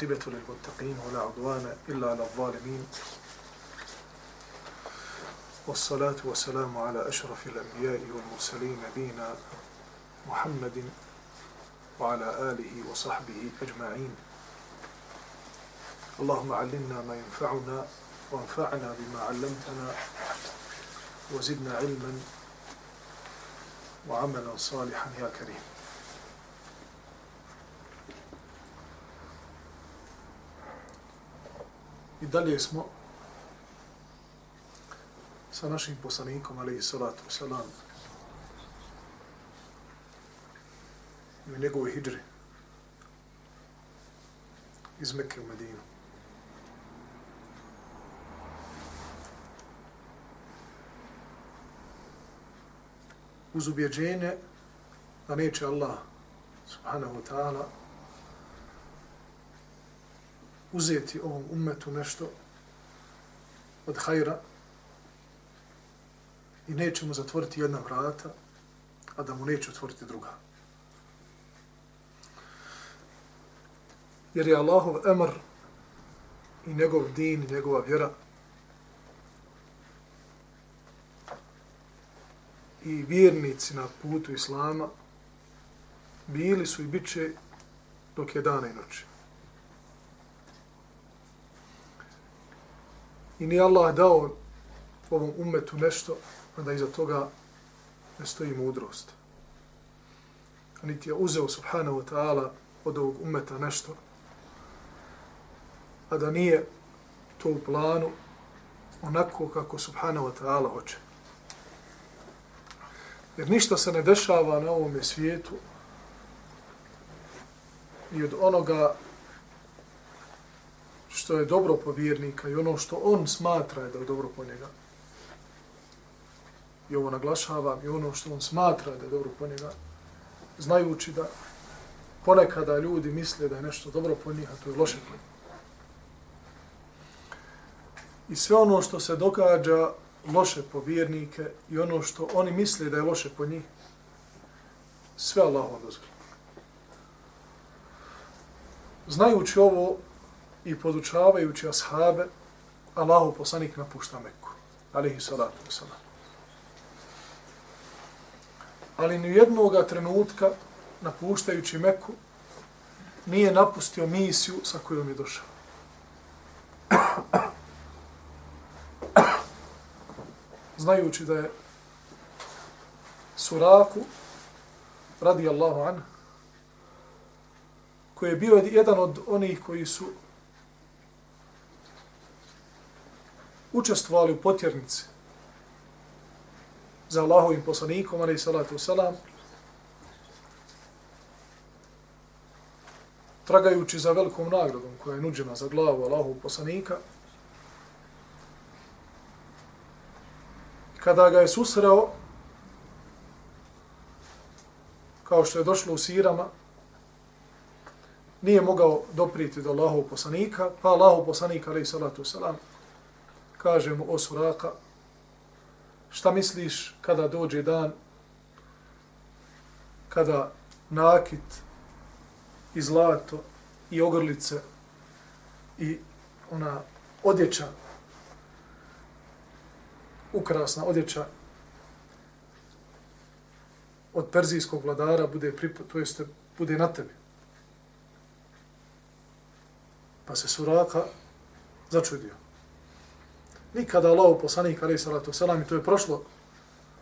والعاقبة للمتقين ولا عدوان إلا على الظالمين. والصلاة والسلام على أشرف الأنبياء والمرسلين نبينا محمد وعلى آله وصحبه أجمعين. اللهم علمنا ما ينفعنا وانفعنا بما علمتنا وزدنا علما وعملا صالحا يا كريم. I dalje smo sa našim poslanikom, ali i salatu salam, i u njegovoj iz Mekke u Medinu. uz ubjeđenje da neće Allah subhanahu wa ta'ala uzeti ovom ummetu nešto od hajra i neće mu zatvoriti jedna vrata, a da mu neće otvoriti druga. Jer je Allahov emr i njegov din i njegova vjera i vjernici na putu Islama bili su i bit će dok je dana i noći. I ni Allah dao ovom umetu nešto, a da iza toga ne stoji mudrost. A niti je uzeo subhanahu wa ta'ala od ovog umeta nešto, a da nije to u planu onako kako subhanahu wa ta'ala hoće. Jer ništa se ne dešava na ovom svijetu i od onoga što je dobro po vjernika i ono što on smatra da je dobro po njega. I ovo naglašavam i ono što on smatra da je dobro po njega, znajući da ponekada ljudi misle da je nešto dobro po njih, a to je loše po njih. I sve ono što se događa loše po vjernike i ono što oni misle da je loše po njih, sve Allah dozvoli. Znajući ovo i podučavajući ashabe, Allahu poslanik napušta Meku. Alihi salatu wasalam. Ali ni jednog trenutka napuštajući Meku nije napustio misiju sa kojom je došao. znajući da je Suraku, radi Allahu anhu koji je bio jedan od onih koji su učestvovali u potjernici za Allahovim poslanikom, ali i salatu salam, tragajući za velikom nagradom koja je nuđena za glavu Allahovog poslanika, kada ga je susreo, kao što je došlo u sirama, nije mogao doprijeti do Allahov poslanika, pa Allahov poslanika, i salatu salam, kaže mu o suraka, šta misliš kada dođe dan, kada nakit i zlato i ogrlice i ona odjeća ukrasna odjeća od perzijskog vladara bude pripo, to jeste bude na tebi. Pa se suraka začudio. Nikada Allah poslanik alaih salatu selam, i to je prošlo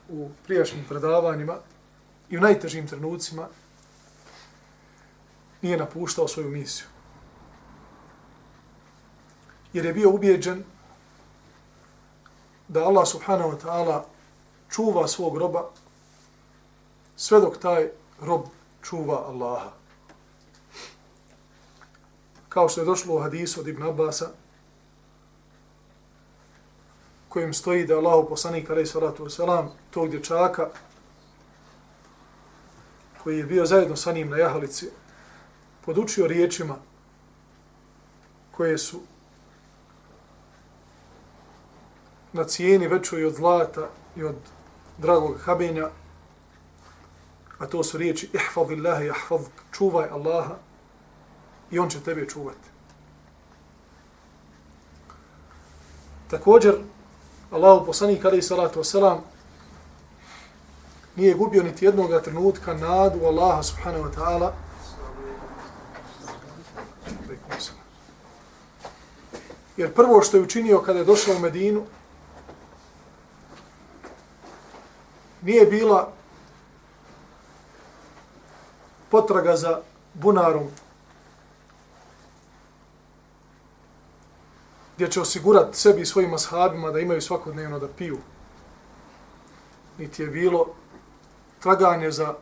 u prijašnjim predavanjima i u najtežim trenucima nije napuštao svoju misiju. Jer je bio ubijeđen da Allah subhanahu wa ta'ala čuva svog roba sve dok taj rob čuva Allaha. Kao što je došlo u hadisu od Ibn Abbasa, kojem stoji da Allahu poslanik alaih salatu wasalam, tog dječaka, koji je bio zajedno sa njim na jahalici, podučio riječima koje su na cijeni većoj od zlata i od dragog habenja, a to su riječi ihfad illahi ihfad, čuvaj Allaha i on će tebe čuvati. Također, Allahu poslanik alaihi salatu wasalam nije gubio niti jednog trenutka nadu Allaha subhanahu wa ta'ala. Jer prvo što je učinio kada je došao u Medinu, nije bila potraga za bunarom. Gdje će osigurati sebi i svojim ashabima da imaju svakodnevno da piju. Niti je bilo traganje za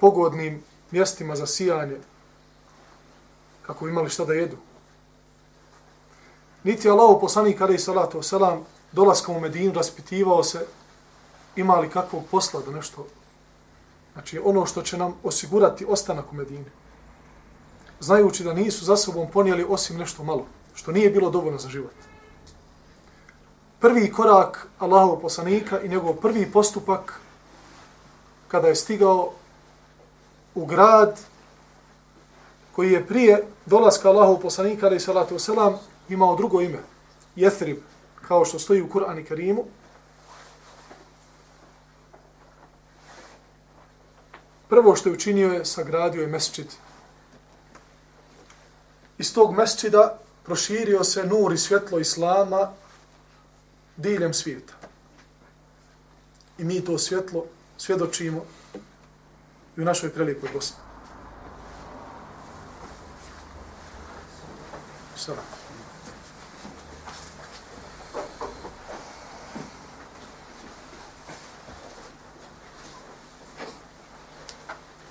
pogodnim mjestima za sijanje kako imali šta da jedu. Niti je Allah poslanik alaih salatu wasalam dolaskom u Medinu raspitivao se ima li kakvog posla da nešto znači ono što će nam osigurati ostanak u Medini. Znajući da nisu za sobom ponijeli osim nešto malo, što nije bilo dovoljno za život. Prvi korak Allahov poslanika i njegov prvi postupak kada je stigao u grad koji je prije dolaska Allahov poslanika ali salatu wasalam imao drugo ime, Jethrib, kao što stoji u Kur'an i Karimu. Prvo što je učinio je sagradio je mesčid. Iz tog mesčida proširio se nur i svjetlo Islama diljem svijeta. I mi to svjetlo svjedočimo i u našoj prelijepoj Bosni. Salam.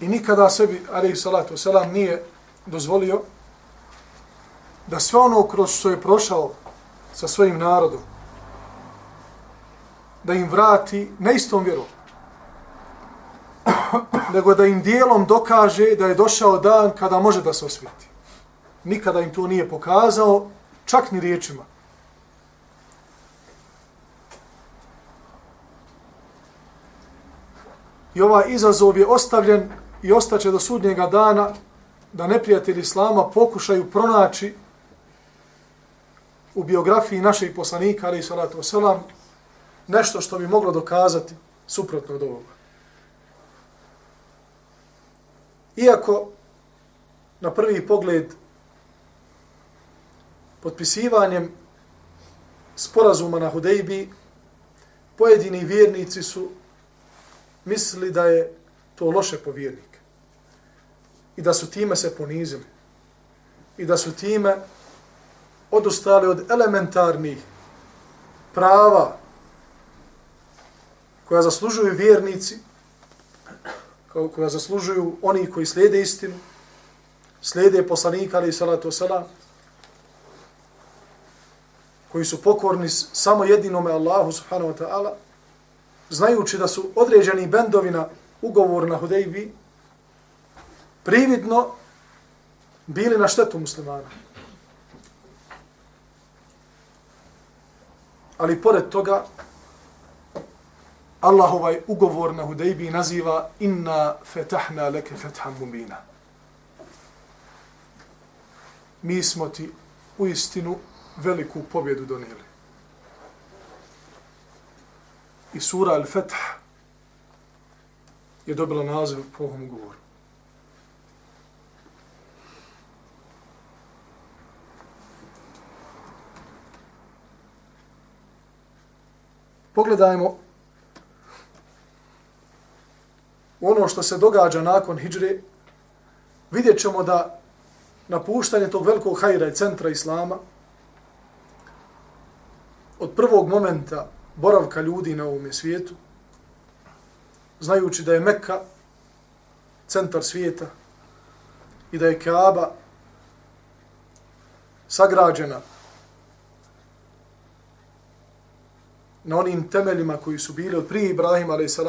I nikada sebi, alaih salatu wasalam, nije dozvolio da sve ono kroz što je prošao sa svojim narodom, da im vrati ne istom vjerom, nego da im dijelom dokaže da je došao dan kada može da se osvijeti. Nikada im to nije pokazao, čak ni riječima. I ovaj izazov je ostavljen i ostaće do sudnjega dana da neprijatelji Islama pokušaju pronaći u biografiji našeg poslanika, ali i salatu wasalam, nešto što bi moglo dokazati suprotno od ovoga. Iako na prvi pogled potpisivanjem sporazuma na Hudejbi pojedini vjernici su mislili da je to loše po vjernike. I da su time se ponizili. I da su time odustali od elementarnih prava koja zaslužuju vjernici, koja zaslužuju oni koji slijede istinu, slijede poslanika ali salatu wasalam, koji su pokorni samo jedinome Allahu subhanahu wa ta'ala, znajući da su određeni bendovi na ugovor na Hudejbi, prividno bili na štetu muslimana. Ali pored toga, Allah ovaj ugovor na Hudejbi naziva inna fetahna leke fetham mubina. Mi smo ti u istinu veliku pobjedu donijeli. I sura Al-Fetah je dobila naziv po ovom ugovoru. Pogledajmo ono što se događa nakon hijđre, vidjet ćemo da napuštanje tog velikog hajra i centra Islama od prvog momenta boravka ljudi na ovom svijetu, znajući da je Mekka centar svijeta i da je Kaaba sagrađena na onim temeljima koji su bili od prije Ibrahima a.s.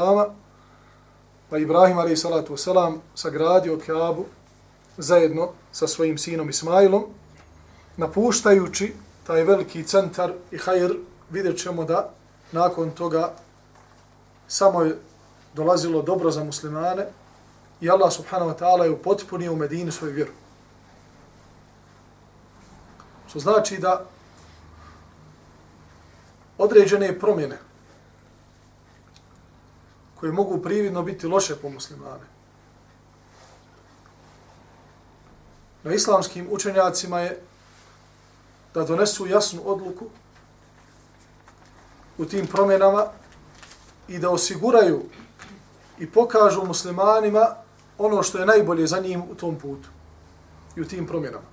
Pa Ibrahim a.s. sagradio Kaabu zajedno sa svojim sinom Ismailom, napuštajući taj veliki centar i hajr, vidjet ćemo da nakon toga samo je dolazilo dobro za muslimane i Allah subhanahu wa ta'ala je upotpunio u Medini svoju vjeru. Što znači da određene promjene koje mogu prividno biti loše po muslimane. Na islamskim učenjacima je da donesu jasnu odluku u tim promjenama i da osiguraju i pokažu muslimanima ono što je najbolje za njim u tom putu i u tim promjenama.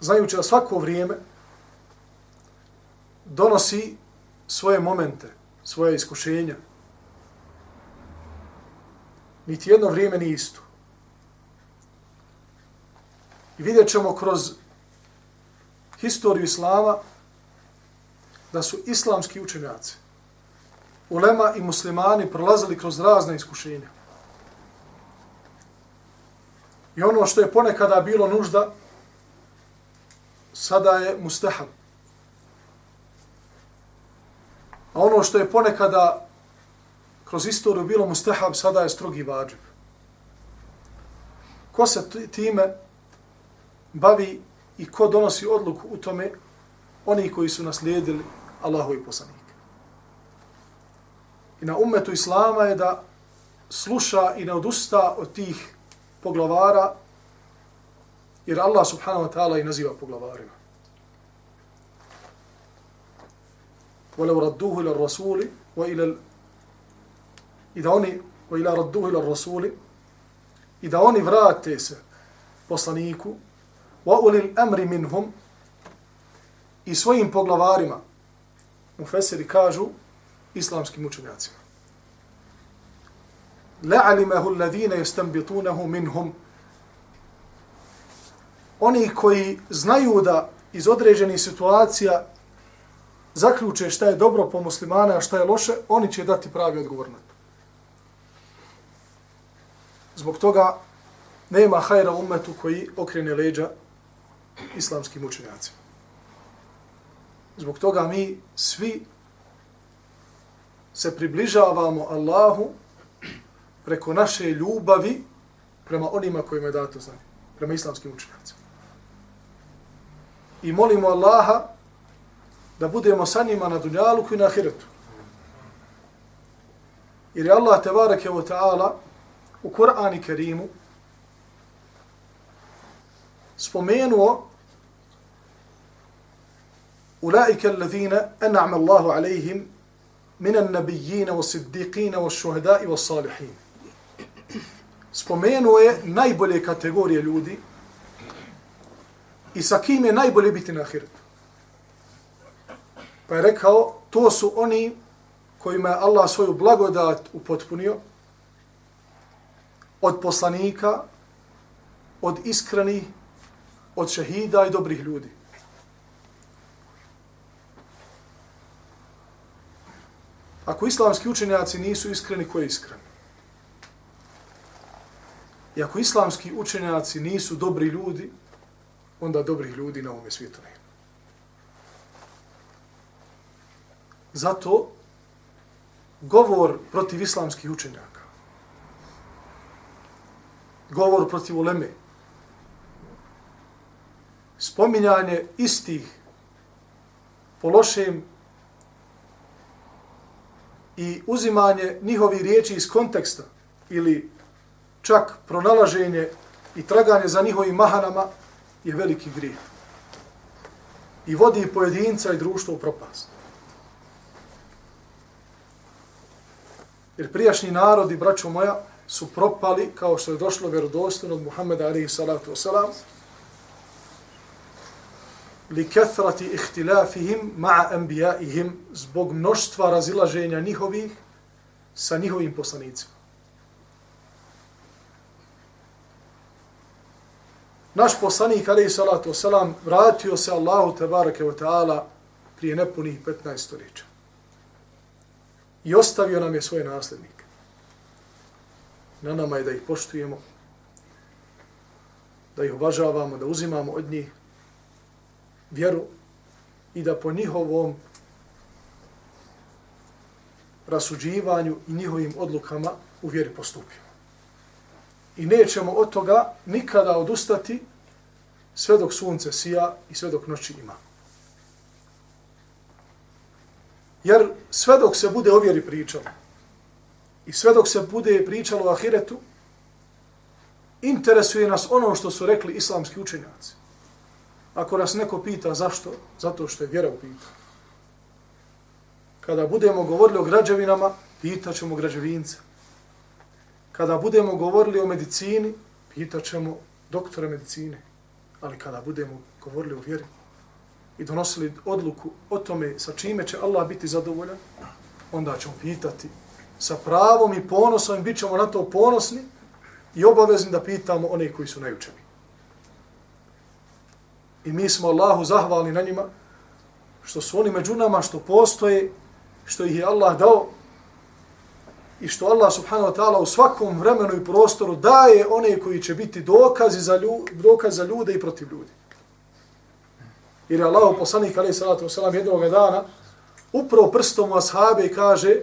Znajući da svako vrijeme donosi svoje momente, svoje iskušenja. Niti jedno vrijeme nije isto. I vidjet ćemo kroz historiju Islama da su islamski učenjaci, ulema i muslimani prolazili kroz razne iskušenja. I ono što je ponekada bilo nužda, sada je mustahab. A ono što je ponekada kroz istoriju bilo mustahab, sada je strogi vađib. Ko se time bavi i ko donosi odluku u tome, oni koji su naslijedili Allahu i poslanike. I na umetu Islama je da sluša i ne odusta od tih poglavara, jer Allah subhanahu wa ta'ala i naziva poglavarima. ولو ردوه إلى الرسول وإلى إذا oni وإلى ردوه إلى الرسول إذا oni vrate se poslaniku وأولي الأمر منهم i svojim poglavarima u Feseri kažu islamskim učenjacima. لَعَلِمَهُ الَّذِينَ يَسْتَنْبِطُونَهُ مِنْهُمْ Oni koji znaju da iz određenih situacija zaključe šta je dobro po muslimana, a šta je loše, oni će dati pravi odgovor na to. Zbog toga nema hajra umetu koji okrene leđa islamskim učenjacima. Zbog toga mi svi se približavamo Allahu preko naše ljubavi prema onima kojima je dato znanje, prema islamskim učenjacima. I molimo Allaha da budemo sa njima na dunjaluku i na ahiretu. Jer je Allah tebarek ve ta'ala u Korani Kerimu spomenuo أولئك الذين أنعم الله عليهم من النبيين والصديقين والشهداء والصالحين spomenuo je najbolje kategorije ljudi i sa kim je najbolje biti na ahiretu. Pa je rekao, to su oni kojima je Allah svoju blagodat upotpunio od poslanika, od iskrenih, od šehida i dobrih ljudi. Ako islamski učenjaci nisu iskreni, ko je iskren? I ako islamski učenjaci nisu dobri ljudi, onda dobrih ljudi na ovome svijetu nema. Zato govor protiv islamskih učenjaka, govor protiv uleme, spominjanje istih po lošem i uzimanje njihovi riječi iz konteksta ili čak pronalaženje i traganje za njihovim mahanama je veliki grijeh. I vodi pojedinca i društvo u propast. Jer prijašnji narodi, braćo moja, su propali kao što je došlo vjerodostojno od Muhammeda alaihi salatu wasalam, li kethrati ihtilafihim ma'a anbiyaihim zbog mnoštva razilaženja njihovih sa njihovim poslanicima. Naš poslanik, alaihi salatu wasalam, vratio se Allahu tabaraka wa ta'ala prije nepunih 15 stoljeća. I ostavio nam je svoje nasljednike. Na nama je da ih poštujemo, da ih uvažavamo, da uzimamo od njih vjeru i da po njihovom rasuđivanju i njihovim odlukama u vjeri postupimo. I nećemo od toga nikada odustati sve dok sunce sija i sve dok noći ima. Jer sve dok se bude o vjeri pričalo i sve dok se bude pričalo o ahiretu, interesuje nas ono što su rekli islamski učenjaci. Ako nas neko pita zašto, zato što je vjera u pitanju. Kada budemo govorili o građevinama, pitaćemo građevinca. Kada budemo govorili o medicini, pitaćemo doktora medicine. Ali kada budemo govorili o vjeri i donosili odluku o tome sa čime će Allah biti zadovoljan, onda ćemo pitati sa pravom i ponosom bit ćemo na to ponosni i obavezni da pitamo one koji su najučeni. I mi smo Allahu zahvalni na njima što su oni među nama, što postoje, što ih je Allah dao i što Allah subhanahu wa ta'ala u svakom vremenu i prostoru daje one koji će biti dokazi za, ljude, dokaz za ljude i protiv ljudi. Jer je Allah poslanik alaih salatu wasalam jednog dana upravo prstom u ashabe kaže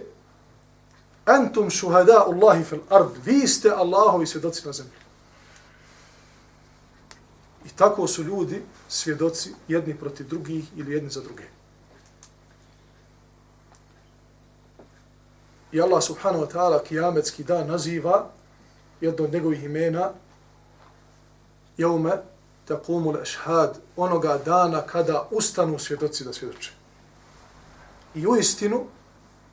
Antum šuhada Allahi fil ard. Vi ste Allahovi svjedoci na zemlji. I tako su ljudi svjedoci jedni protiv drugih ili jedni za druge. I Allah subhanahu wa ta'ala kijametski dan naziva jedno od njegovih imena jeume taqumu l-ashhad onoga dana kada ustanu svjedoci da svjedoče. I u istinu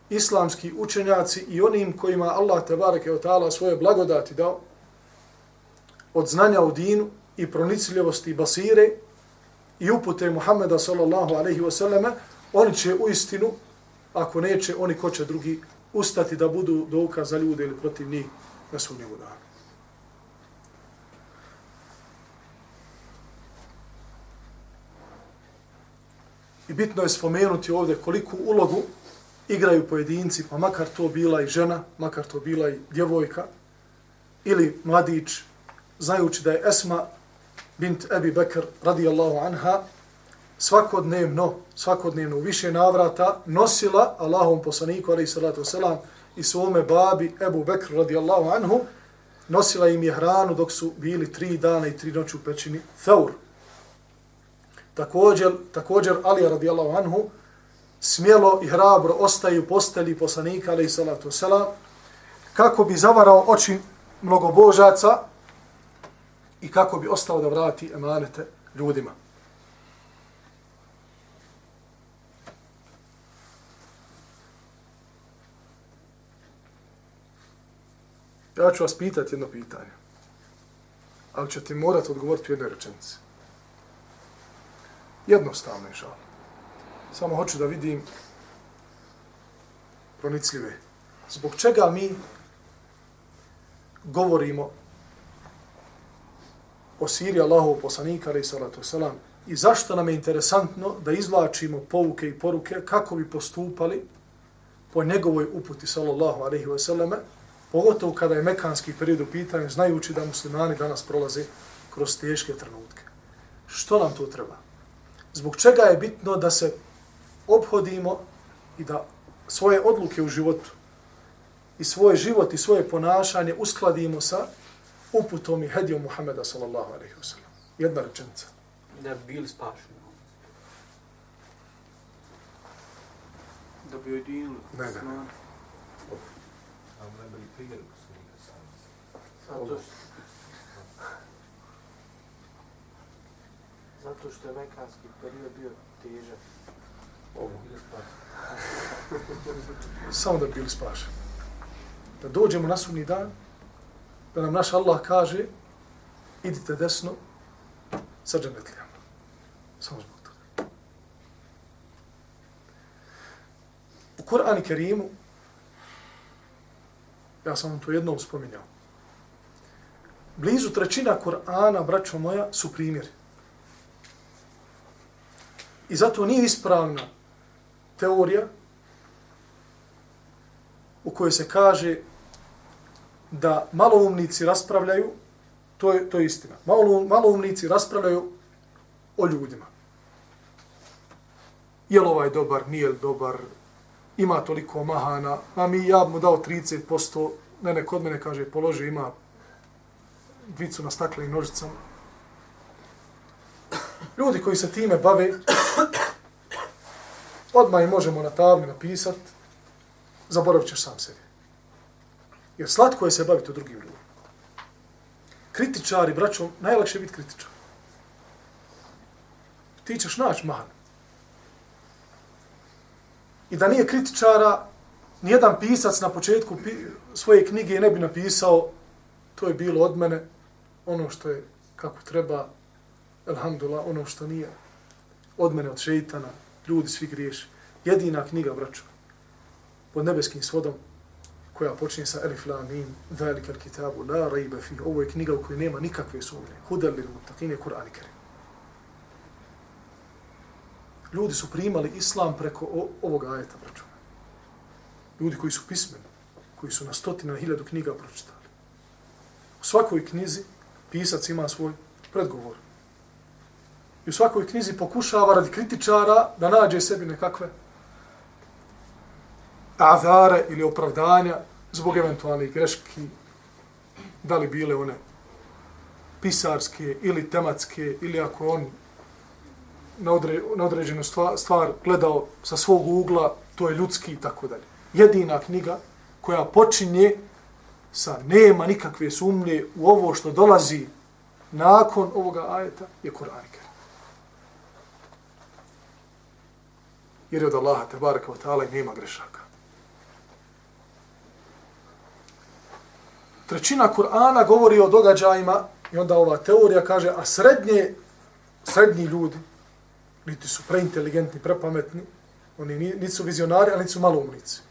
islamski učenjaci i onim kojima Allah tebareke wa ta'ala svoje blagodati dao od znanja u dinu i pronicljivosti basire i upute Muhammeda sallallahu alaihi ve sallam, oni će u istinu, ako neće, oni ko će drugi ustati da budu dokaz za ljude ili protiv njih na sunnjegu danu. I bitno je spomenuti ovdje koliku ulogu igraju pojedinci, pa makar to bila i žena, makar to bila i djevojka, ili mladić, znajući da je Esma bint Ebi Bekr radijallahu anha, svakodnevno, svakodnevno u više navrata nosila Allahom poslaniku, alaihi salatu wasalam, i svome babi Ebu Bekr radijallahu anhu, nosila im je hranu dok su bili tri dana i tri noći u pećini Theur. Također, također Ali radijallahu anhu, smjelo i hrabro u posteli poslanika, alaih salatu selam kako bi zavarao oči mnogobožaca i kako bi ostao da vrati emanete ljudima. Ja ću vas pitati jedno pitanje. Ali ćete morati odgovoriti u jednoj rečenici. Jednostavno je. Samo hoću da vidim pronicljive. Zbog čega mi govorimo o siri Allahov poslanika, ali salatu selam, i zašto nam je interesantno da izvlačimo pouke i poruke kako bi postupali po njegovoj uputi, sallallahu alaihi wasallame, Pogotovo kada je mekanski period u pitanju, znajući da muslimani danas prolaze kroz teške trenutke. Što nam to treba? Zbog čega je bitno da se obhodimo i da svoje odluke u životu i svoj život i svoje ponašanje uskladimo sa uputom i hedijom Muhammeda sallallahu alaihi wa sallam. Jedna rečenica. Da bi bili spašeni. Da bi ujedinili. Ne, ne, ne. Najbolji primjer poslanika savjeza. Zato što... Zato što je mekanski period bio težak. Ovo. Samo da bi bili spašeni. Da dođemo na sunni dan, da nam naš Allah kaže, idite desno sa džanetlijama. Samo zbog toga. U Kur'an i Kerimu Ja sam vam to jednom spominjao. Blizu trećina Kur'ana, braćo moja, su primjeri. I zato nije ispravna teorija u kojoj se kaže da maloumnici raspravljaju, to je, to je istina. Malo, maloumnici raspravljaju o ljudima. Je li ovaj dobar, nije li dobar, ima toliko mahana, a mi ja bi mu dao 30%, ne, ne, kod mene kaže, položi, ima dvicu na staklenim nožicama. Ljudi koji se time bave, odmah i možemo na tabli napisat, zaboravit ćeš sam sebi. Jer slatko je se baviti o drugim ljudima. Kritičari, braćo, najlakše je biti kritičar. Ti ćeš naći man. I da nije kritičara, nijedan pisac na početku svoje knjige ne bi napisao to je bilo od mene, ono što je kako treba, elhamdulillah, ono što nije od mene, od šeitana, ljudi svi griješi. Jedina knjiga, braćo, pod nebeskim svodom, koja počinje sa Elif La Mim, Velika Kitabu, La Raiba Fi, ovo je knjiga u kojoj nema nikakve sumnje. Hudar lil mutaqin je Kur'an i Kerim. Ljudi su primali islam preko ovog ajeta, braćo. Ljudi koji su pismeni, koji su na stotina hiljadu knjiga pročitali. U svakoj knjizi pisac ima svoj predgovor. I u svakoj knjizi pokušava radi kritičara da nađe sebi nekakve azare ili opravdanja zbog eventualnih greški, da li bile one pisarske ili tematske, ili ako on na, odre, na određenu stvar, stvar gledao sa svog ugla, to je ljudski i tako dalje. Jedina knjiga koja počinje sa nema nikakve sumnje u ovo što dolazi nakon ovoga ajeta je Kur'an Jer je od Allaha te baraka ta'ala i nema grešaka. Trećina Kur'ana govori o događajima i onda ova teorija kaže, a srednje, srednji ljudi, niti su preinteligentni, prepametni, oni niti su vizionari, ali niti su maloumnici.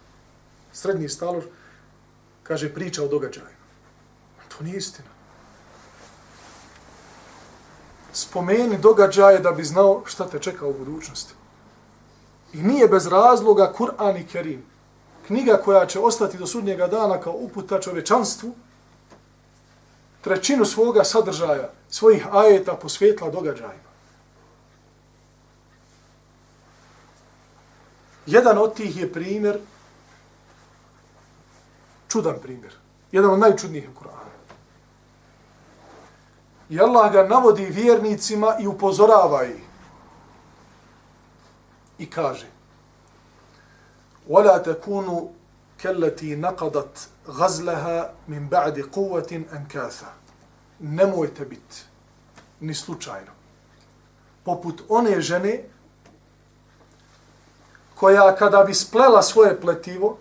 Srednji stalož, kaže, priča o događajima. To nije istina. Spomeni događaje da bi znao šta te čeka u budućnosti. I nije bez razloga Kur'an i Kerim, knjiga koja će ostati do sudnjega dana kao uputa čovečanstvu, trećinu svoga sadržaja, svojih ajeta posvetla događajima. Jedan od tih je primjer čudan primjer. Jedan od najčudnijih u Kur'anu. I Allah ga navodi vjernicima i upozorava ih I kaže وَلَا تَكُونُوا كَلَّتِي نَقَدَتْ غَزْلَهَا مِنْ بَعْدِ قُوَّةٍ أَنْكَاثًا Nemojte biti ni slučajno. Poput one žene koja kada bi splela svoje pletivo,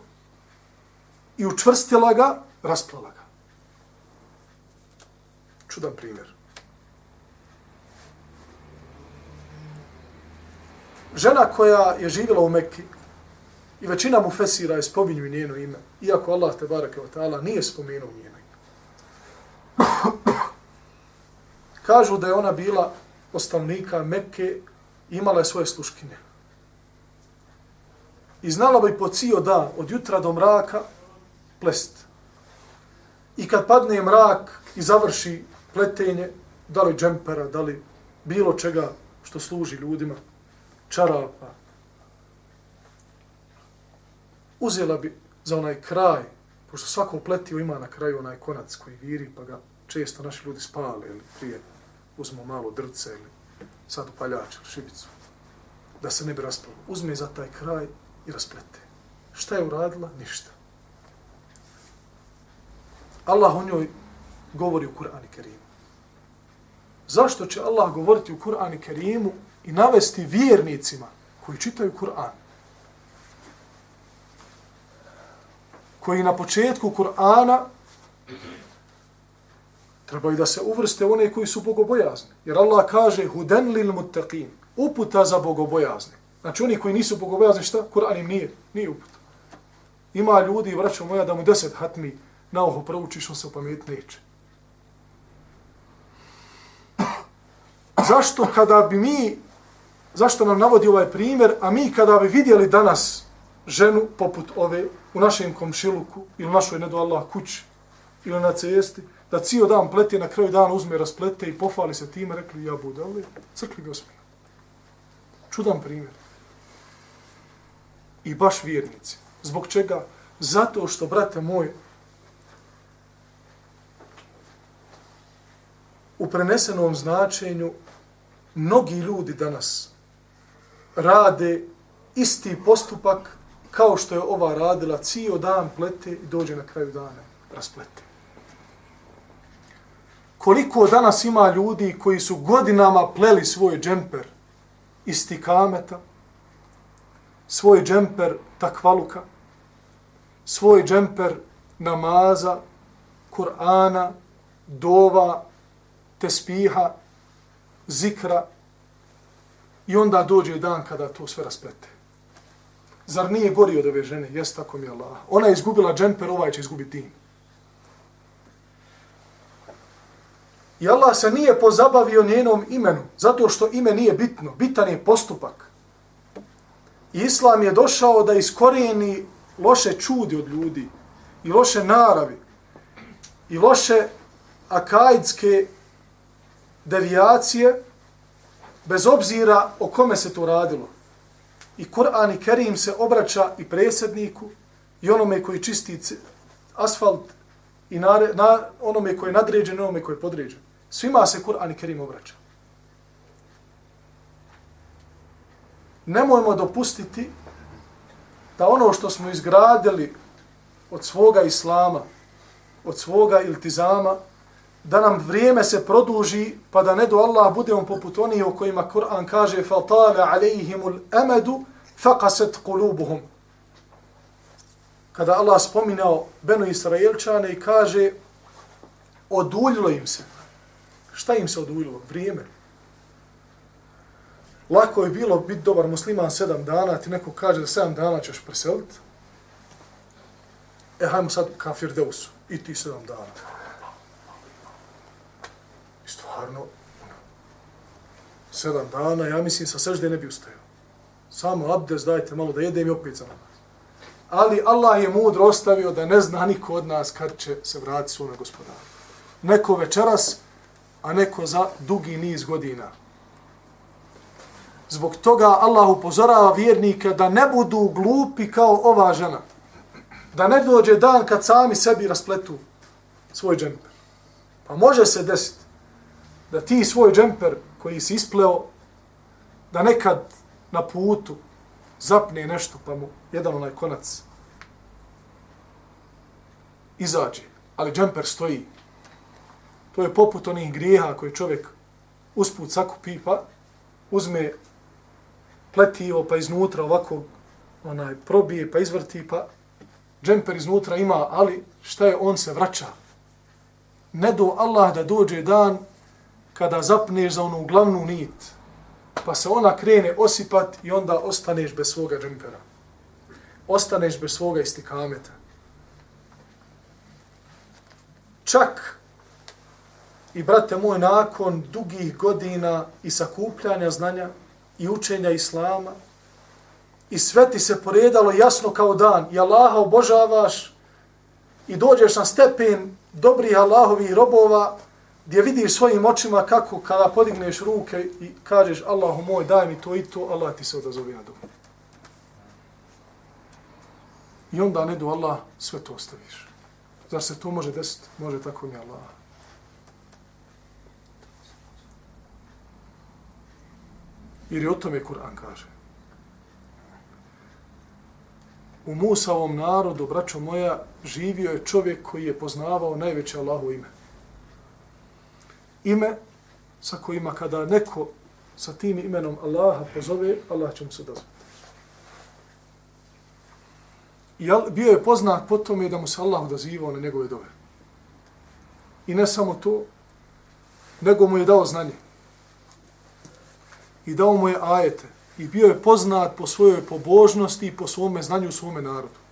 i učvrstila ga, rasplala ga. Čudan primjer. Žena koja je živjela u Mekki i većina mu fesira je spominju njeno ime, iako Allah te barake wa ta'ala nije spomenuo njeno ime. Kažu da je ona bila ostavnika Mekke imala je svoje sluškine. I znala bi po cijel dan, od jutra do mraka, plest. I kad padne mrak i završi pletenje, da li džempera, da li bilo čega što služi ljudima, čarapa, uzela bi za onaj kraj, pošto svako pletio ima na kraju onaj konac koji viri, pa ga često naši ljudi spale ili prije uzmu malo drce ili sad upaljač ili šibicu, da se ne bi raspalo. Uzme za taj kraj i rasplete. Šta je uradila? Ništa. Allah o njoj govori u Kur'anu Kerimu. Zašto će Allah govoriti u Kur'anu Kerimu i navesti vjernicima koji čitaju Kur'an, koji na početku Kur'ana trebaju da se uvrste one koji su bogobojazni. Jer Allah kaže huden lil muttaqin, uputa za bogobojazne. Znači oni koji nisu bogobojazni, šta? Kur'an im nije, nije uputa. Ima ljudi, vraćam moja, da mu deset hatmi na oho proučiš, on se pamet neće. Zašto kada bi mi, zašto nam navodi ovaj primjer, a mi kada bi vidjeli danas ženu poput ove u našem komšiluku ili našoj nedo Allah kući ili na cesti, da cijel dan plete, na kraju dana uzme, rasplete i pofali se time, rekli ja bude, ali crkli ga. Čudan primjer. i baš vjernici. Zbog čega? Zato što, brate moj, u prenesenom značenju mnogi ljudi danas rade isti postupak kao što je ova radila, cijel dan plete i dođe na kraju dana, rasplete. Koliko danas ima ljudi koji su godinama pleli svoj džemper iz tikameta, svoj džemper takvaluka, svoj džemper namaza, Kur'ana, dova, tespiha, zikra i onda dođe dan kada to sve rasplete. Zar nije gori od ove žene? Jes tako mi Allah. Ona je izgubila džemper, ovaj će izgubiti din. I Allah se nije pozabavio njenom imenu, zato što ime nije bitno. Bitan je postupak. I Islam je došao da iskorijeni loše čudi od ljudi i loše naravi i loše akajdske devijacije bez obzira o kome se to radilo. I Kur'an i Kerim se obraća i predsjedniku i onome koji čisti asfalt i na, na onome koji je nadređen i onome koji je podređen. Svima se Kur'an i Kerim obraća. Nemojmo dopustiti da ono što smo izgradili od svoga islama, od svoga iltizama, da nam vrijeme se produži, pa da ne do Allah budemo poput onih o kojima Kur'an kaže فَطَالَ عَلَيْهِمُ الْأَمَدُ فَقَسَتْ قُلُوبُهُمْ Kada Allah spominao Benu Israelčane i kaže oduljilo im se. Šta im se oduljilo? Vrijeme. Lako je bilo biti dobar musliman sedam dana, ti neko kaže da sedam dana ćeš preseliti. E, hajmo sad kafir deusu. I ti sedam dana. I stvarno, sedam dana, ja mislim, sa sežde ne bi ustajao. Samo abdes dajte malo da jedem i opet za namaz. Ali Allah je mudro ostavio da ne zna niko od nas kad će se vratiti svome gospodaru. Neko večeras, a neko za dugi niz godina. Zbog toga Allah upozorava vjernike da ne budu glupi kao ova žena. Da ne dođe dan kad sami sebi raspletu svoj džemper. Pa može se desiti da ti svoj džemper koji si ispleo, da nekad na putu zapne nešto pa mu jedan onaj konac izađe. Ali džemper stoji. To je poput onih grijeha koji čovjek usput sakupi pa uzme pletivo pa iznutra ovako onaj probije pa izvrti pa džemper iznutra ima, ali šta je on se vraća. Ne do Allah da dođe dan kada zapneš za onu glavnu nit, pa se ona krene osipat i onda ostaneš bez svoga džempera. Ostaneš bez svoga istikameta. Čak i brate moj, nakon dugih godina i sakupljanja znanja, i učenja Islama i sve ti se poredalo jasno kao dan i Allaha obožavaš i dođeš na stepen dobrih Allahovih robova gdje vidiš svojim očima kako kada podigneš ruke i kažeš Allahu moj daj mi to i to, Allah ti se odazove na dobu. I onda ne do Allah sve to ostaviš. Zar se to može desiti? Može tako mi Allah. Jer je o tome Kur'an kaže. U Musavom narodu, braćo moja, živio je čovjek koji je poznavao najveće Allahu ime Ime sa kojima kada neko sa tim imenom Allaha pozove, Allah će mu se dozvati. I bio je poznat po tome da mu se Allah odazivao na njegove dove. I ne samo to, nego mu je dao znanje i dao mu je ajete i bio je poznat po svojoj pobožnosti i po svome znanju u svome narodu.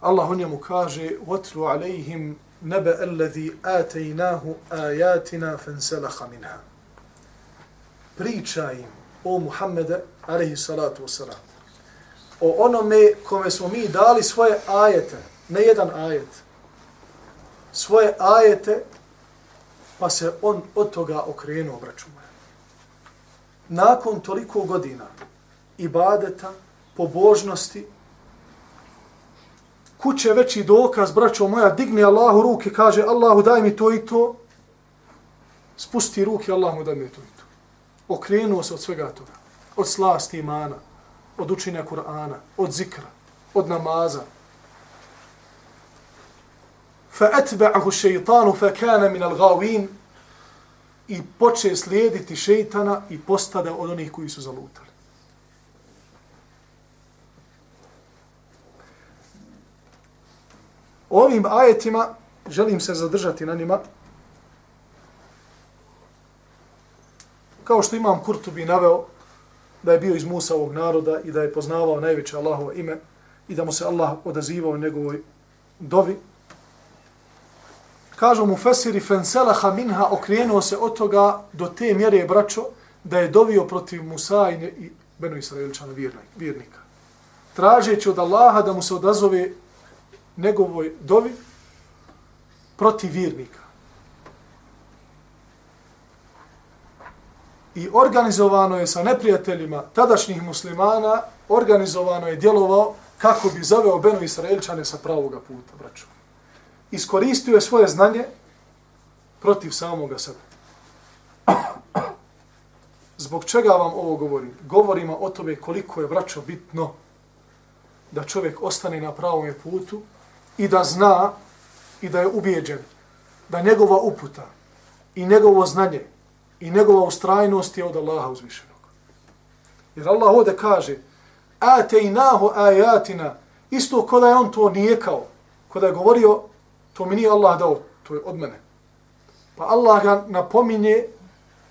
Allah o njemu kaže وَتْلُ عَلَيْهِمْ nebe allazi atajnahu ajatina fenselaha minha. Priča im o Muhammede, alaihi salatu wasalam, o onome kome smo mi dali svoje ajete, ne jedan ajet, svoje ajete, pa se on od toga okrenuo obračuma. Nakon toliko godina ibadeta, pobožnosti, kuće veći dokaz, braćo moja, digni Allahu ruke, kaže Allahu daj mi to i to, spusti ruke, Allah mu daj mi to i to. Okrenuo se od svega toga, od slasti imana, od učenja Kur'ana, od zikra, od namaza. فَأَتْبَعَهُ الشَّيْطَانُ فَكَانَ مِنَ الْغَاوِينَ I poče slijediti šeitana i postada od onih koji su zalutali. Ovim ajetima želim se zadržati na njima. Kao što imam Kurtubi naveo da je bio iz Musa ovog naroda i da je poznavao najveće Allahovo ime i da mu se Allah odazivao njegovoj dovi. Kažu mu Fesiri Fenselaha minha okrenuo se od toga do te mjere braćo da je dovio protiv Musa i, i Beno Israeličana vjernika. Tražeći od Allaha da mu se odazove njegovoj dovi protiv vjernika. I organizovano je sa neprijateljima tadašnjih muslimana, organizovano je djelovao kako bi zaveo Beno Israelčane sa pravoga puta, braću. Iskoristio je svoje znanje protiv samoga sebe. Zbog čega vam ovo govorim? Govorimo o tome koliko je, braćo, bitno da čovjek ostane na pravom putu i da zna i da je ubijeđen da njegova uputa i njegovo znanje i njegova ustrajnost je od Allaha uzvišenog. Jer Allah ovdje kaže Ate i ajatina isto kada je on to nije kao kada je govorio to mi nije Allah dao, to je od mene. Pa Allah ga napominje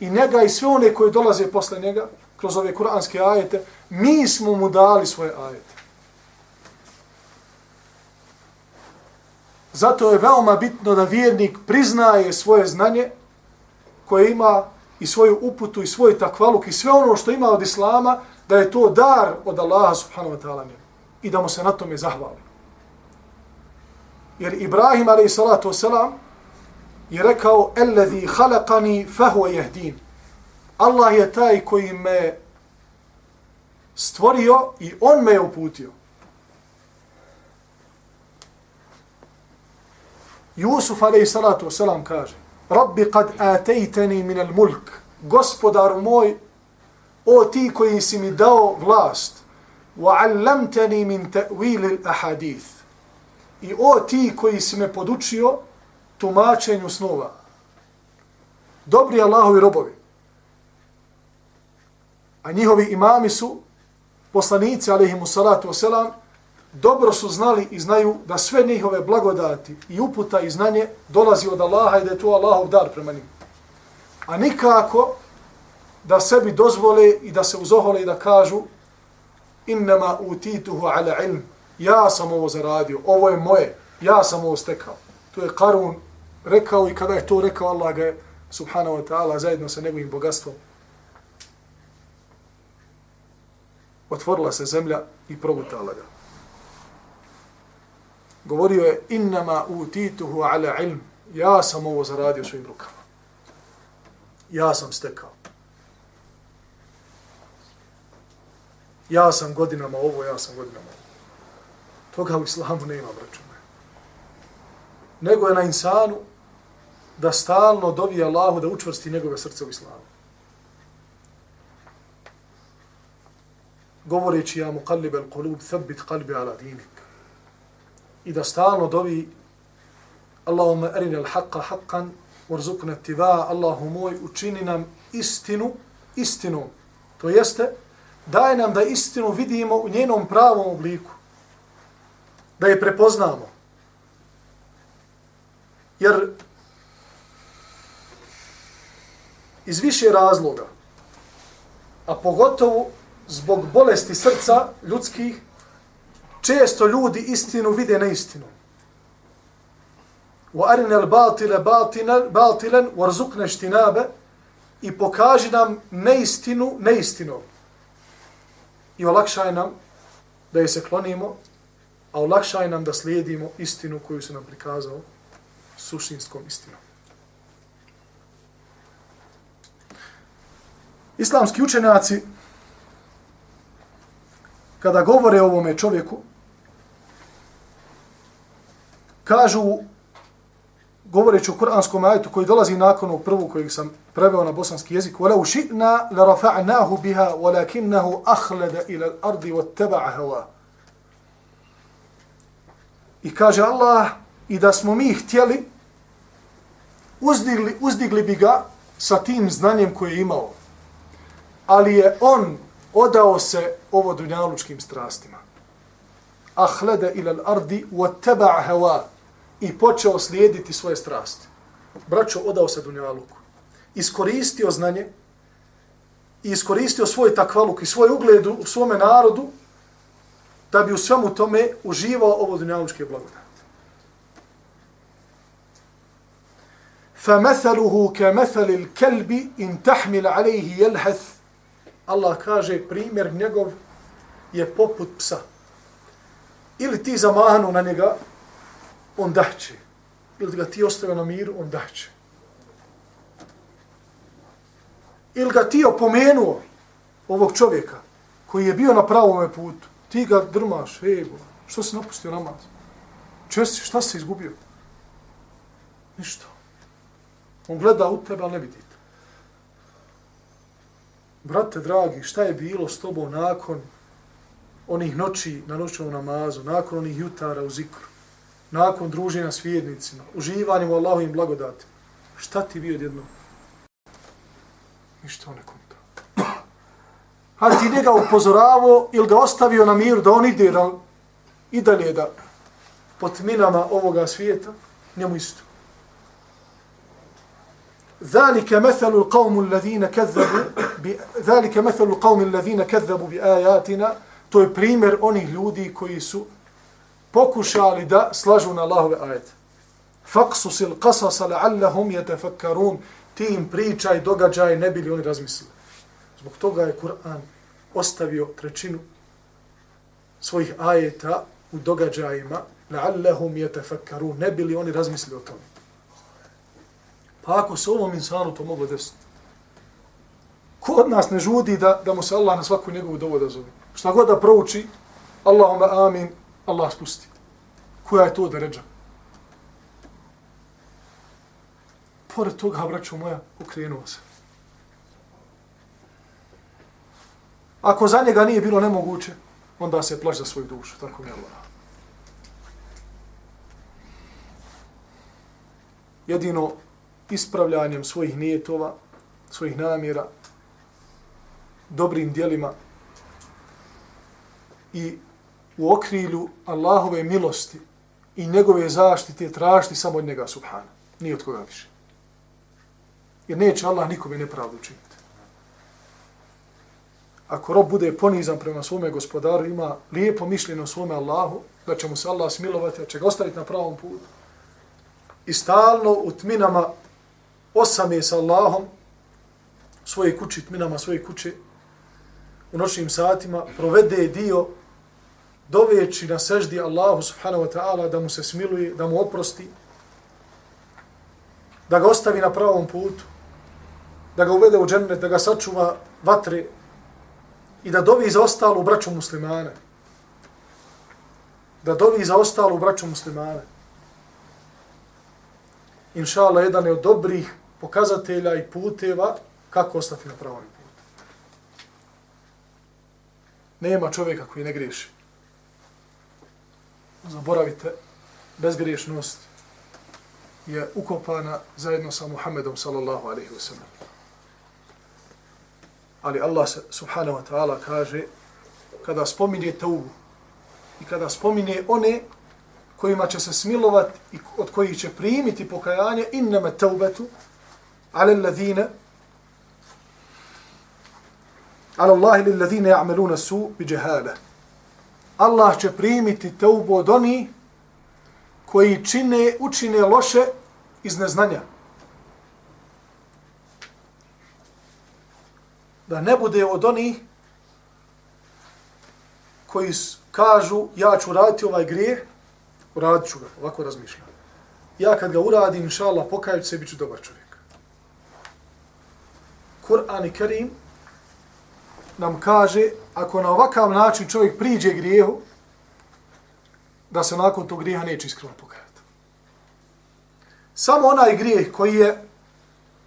i njega i sve one koje dolaze posle njega kroz ove kuranske ajete, mi smo mu dali svoje ajete. Zato je veoma bitno da vjernik priznaje svoje znanje koje ima i svoju uputu i svoj takvaluk i sve ono što ima od Islama, da je to dar od Allaha subhanahu wa ta'ala i da mu se na tome zahvali. Jer Ibrahim alaih salatu wasalam je rekao Alladhi khalaqani fahu yahdin. Allah je taj koji me stvorio i on me je uputio. Jusuf alaih salatu wasalam kaže Rabbi kad atejteni minel mulk Gospodaru moj o ti koji si mi dao vlast wa allamtani min ta'wilil ahadith i o ti koji si me podučio tumačenju snova. Dobri Allahovi robovi. A njihovi imami su poslanici alaihimu salatu wasalam dobro su znali i znaju da sve njihove blagodati i uputa i znanje dolazi od Allaha i da je to Allahov dar prema njim. A nikako da sebi dozvole i da se uzohole i da kažu innama utituhu ala ilm. Ja sam ovo zaradio, ovo je moje, ja sam ovo stekao. To je Karun rekao i kada je to rekao Allah ga je subhanahu wa ta'ala zajedno sa njegovim bogatstvom. Otvorila se zemlja i progutala ga govorio je innama utituhu ala ilm. Ja sam ovo zaradio svojim rukama. Ja sam stekao. Ja sam godinama ovo, ja sam godinama ovo. Toga u islamu nema, braću Nego je na insanu da stalno dobije Allahu da učvrsti njegove srce u islamu. Govoreći ja mu kalib al kulub, thabbit kalbi ala dinik i da stalno dovi Allahumma arina al-haqqa haqqan warzuqna ittiba'a Allahu moj učini nam istinu istinu to jeste daj nam da istinu vidimo u njenom pravom obliku da je prepoznamo. Jer iz više razloga a pogotovo zbog bolesti srca ljudskih često ljudi istinu vide na istinu. Wa arina al-batila batilan warzuqna ijtinaba i pokaži nam neistinu neistinom. I olakšaj nam da je se klonimo, a olakšaj nam da slijedimo istinu koju se nam prikazao suštinskom istinom. Islamski učenjaci, kada govore o ovome čovjeku, kažu, govoreći o kuranskom ajetu koji dolazi nakon ovog prvu kojeg sam preveo na bosanski jezik, وَلَوْ شِئْنَا لَرَفَعْنَاهُ بِهَا وَلَكِنَّهُ أَخْلَدَ إِلَى الْأَرْضِ وَاتَّبَعَ هَوَا I kaže Allah, i da smo mi htjeli, uzdigli, uzdigli bi ga sa tim znanjem koje je imao. Ali je on odao se ovo dunjalučkim strastima. Ahlede ila l'ardi wa teba'a hewa i počeo slijediti svoje strasti. Braćo, odao se dunjaluku. Iskoristio znanje i iskoristio svoj takvaluk i svoj ugled u svome narodu da bi u svemu tome uživao ovo dunjalučke blagodati. فَمَثَلُهُ كَمَثَلِ الْكَلْبِ إِنْ تَحْمِلَ عَلَيْهِ يَلْهَث Allah kaže, primjer njegov je poput psa. Ili ti zamahnu na njega, on dahće. Ili ga ti ostavio na miru, on dahće. Ili ga ti opomenuo, ovog čovjeka, koji je bio na pravom putu, ti ga drmaš, hej, što si napustio namaz? Česti, šta si izgubio? Ništa. On gleda u tebe, ali ne vidi te. Brate, dragi, šta je bilo s tobom nakon onih noći na noćnom namazu, nakon onih jutara u zikru, nakon druženja s vjednicima, uživanjem u Allahovim blagodatima? Šta ti bio odjedno? Ništa on ne konta. A ti njega upozoravo ili ga ostavio na miru da on ide da, i dalje da pod minama ovoga svijeta, njemu isto. ذلك مثل القوم الذين كذبوا ذلك مثل القوم الذين كذبوا بآياتنا to je primjer onih ljudi koji su pokušali da slažu na Allahove ajete. Faksus il qasasa la'allahum yatafakkarun ti im pričaj događaj ne bili oni razmislili. Zbog toga je Kur'an ostavio trećinu svojih ajeta u događajima la'allahum yatafakkarun ne bili oni razmislili o tome. Pa ako se ovom insanu to moglo desiti, ko od nas ne žudi da, da mu se Allah na svaku njegovu dovu da zove? Šta god da prouči, Allahumma amin, Allah spusti. Koja je to da ređa? Pored toga, braćo moja, okrenuo se. Ako za njega nije bilo nemoguće, onda se plaš za svoju dušu. Tako mi je Allah. Jedino ispravljanjem svojih nijetova, svojih namjera, dobrim dijelima i u okrilju Allahove milosti i njegove zaštite tražiti samo od njega, subhana. Nije od koga više. Jer neće Allah nikome nepravdu učiniti. Ako rob bude ponizan prema svome gospodaru, ima lijepo mišljenje o svome Allahu, da će mu se Allah smilovati, da će ga ostaviti na pravom putu. I stalno u tminama osame sa Allahom, svoje kući, tminama svoje kuće, u noćnim satima, provede dio doveći na seždi Allahu subhanahu wa ta'ala da mu se smiluje, da mu oprosti, da ga ostavi na pravom putu, da ga uvede u džennet, da ga sačuva vatre i da dovi za ostalu braću muslimane. Da dovi za ostalu braću muslimane. Inša Allah, jedan je od dobrih pokazatelja i puteva kako ostati na pravom putu. Nema čovjeka koji ne griješi zaboravite, bezgriješnost je ukopana zajedno sa Muhammedom sallallahu alaihi wa sallam. Ali Allah subhanahu wa ta'ala kaže kada spominje taubu i kada spominje one kojima će se smilovat i od kojih će primiti pokajanje innama taubetu ala alladhina ala Allahi lilladhina ja'meluna su bi jahalah Allah će primiti teubu od oni koji čine, učine loše iz neznanja. Da ne bude od onih koji kažu ja ću raditi ovaj grijeh, uradit ću ga, ovako razmišljam. Ja kad ga uradim, inša Allah, pokajući se, bit ću dobar čovjek. Kur'an i Karim nam kaže, ako na ovakav način čovjek priđe grijehu, da se nakon tog grijeha neće iskreno pokajati. Samo onaj grijeh koji je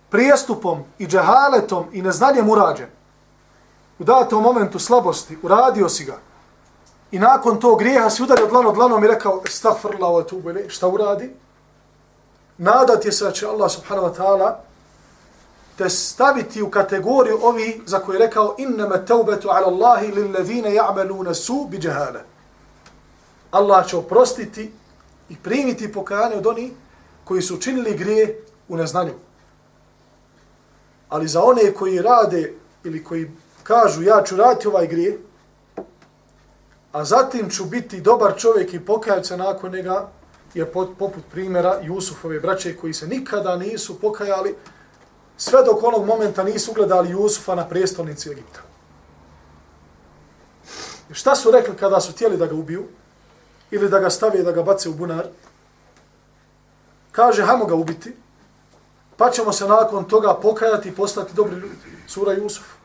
prijestupom i džehaletom i neznanjem urađen, u datom momentu slabosti, uradio si ga, i nakon tog grijeha si udario dlano dlanom i rekao, stafrla ovo tu šta uradi? Nadat je se da će Allah subhanahu wa ta'ala te staviti u kategoriju ovi za koje je rekao innama taubetu ala Allahi lillazine ja'maluna su bi džahale. Allah će oprostiti i primiti pokajanje od oni koji su učinili grije u neznanju. Ali za one koji rade ili koji kažu ja ću raditi ovaj grije, a zatim ću biti dobar čovjek i pokajati se nakon njega, je poput primjera Jusufove braće koji se nikada nisu pokajali, sve dok onog momenta nisu ugledali Jusufa na prijestolnici Egipta. I šta su rekli kada su tijeli da ga ubiju? Ili da ga stave da ga bace u bunar? Kaže, hajmo ga ubiti, pa ćemo se nakon toga pokajati i postati dobri ljudi. Sura Jusuf.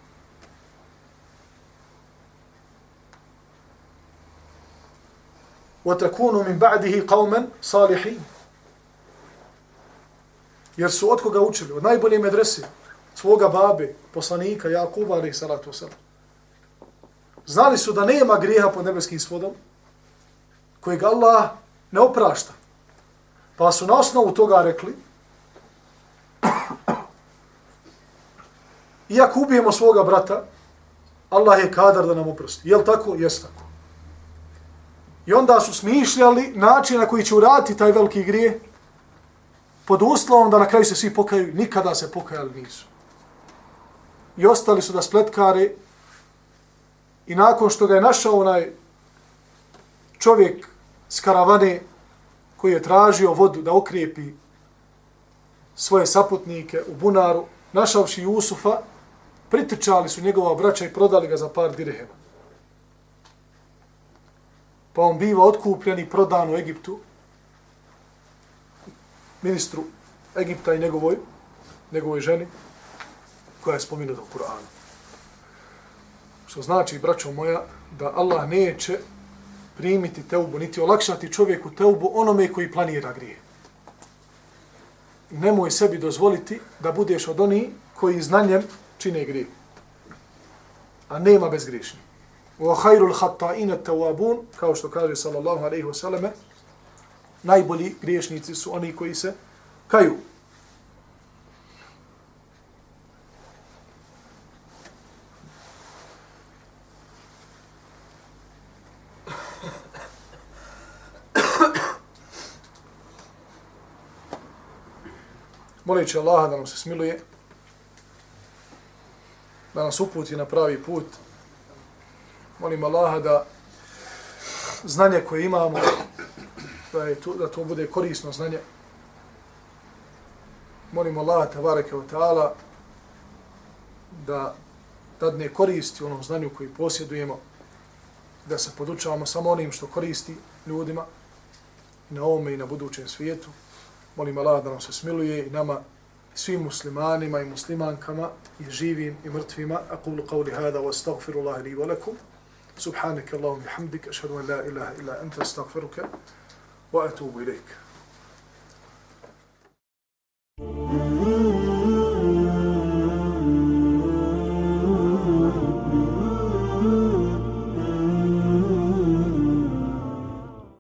وَتَكُونُ مِنْ بَعْدِهِ قَوْمًا صَالِحِينَ Jer su od koga učili? Od najbolje medrese, svoga babe, poslanika, Jakuba, ali salatu wasalam. Znali su da nema grijeha pod nebeskim svodom, kojeg Allah ne oprašta. Pa su na osnovu toga rekli, iako ubijemo svoga brata, Allah je kadar da nam oprosti. Jel tako? Jes tako. I onda su smišljali način na koji će uraditi taj veliki grije, pod uslovom da na kraju se svi pokaju, nikada se pokajali nisu. I ostali su da spletkare i nakon što ga je našao onaj čovjek s karavane koji je tražio vodu da okrijepi svoje saputnike u bunaru, našavši Jusufa, pritrčali su njegova braća i prodali ga za par dirhema. Pa on biva otkupljen i prodan u Egiptu, ministru Egipta i njegovoj, njegovoj ženi, koja je spominuta u Kur'anu. Što znači, braćo moja, da Allah neće primiti teubu, niti olakšati čovjeku teubu onome koji planira grije. Nemoj sebi dozvoliti da budeš od onih koji znanjem čine grije. A nema bezgrišni. Wa khairul khata'ina tawabun, kao što kaže sallallahu alejhi ve selleme, najbolji griješnici su oni koji se kaju. Molit će Allah da nam se smiluje, da nas uputi na pravi put. Molim Allaha da znanje koje imamo, da, je to, da to bude korisno znanje. Molimo Allaha tabaraka wa ta'ala da dadne koristi onom znanju koji posjedujemo, da se podučavamo samo onim što koristi ljudima i na ovome i na budućem svijetu. Molim Allah da nam se smiluje i nama svim muslimanima i muslimankama i živim i mrtvima. Aqulu qawli hada wa astaghfirullahi li wa lakum. Subhanaka Allahumma bihamdika ashhadu an la ilaha illa anta astaghfiruka وأتوب إليك.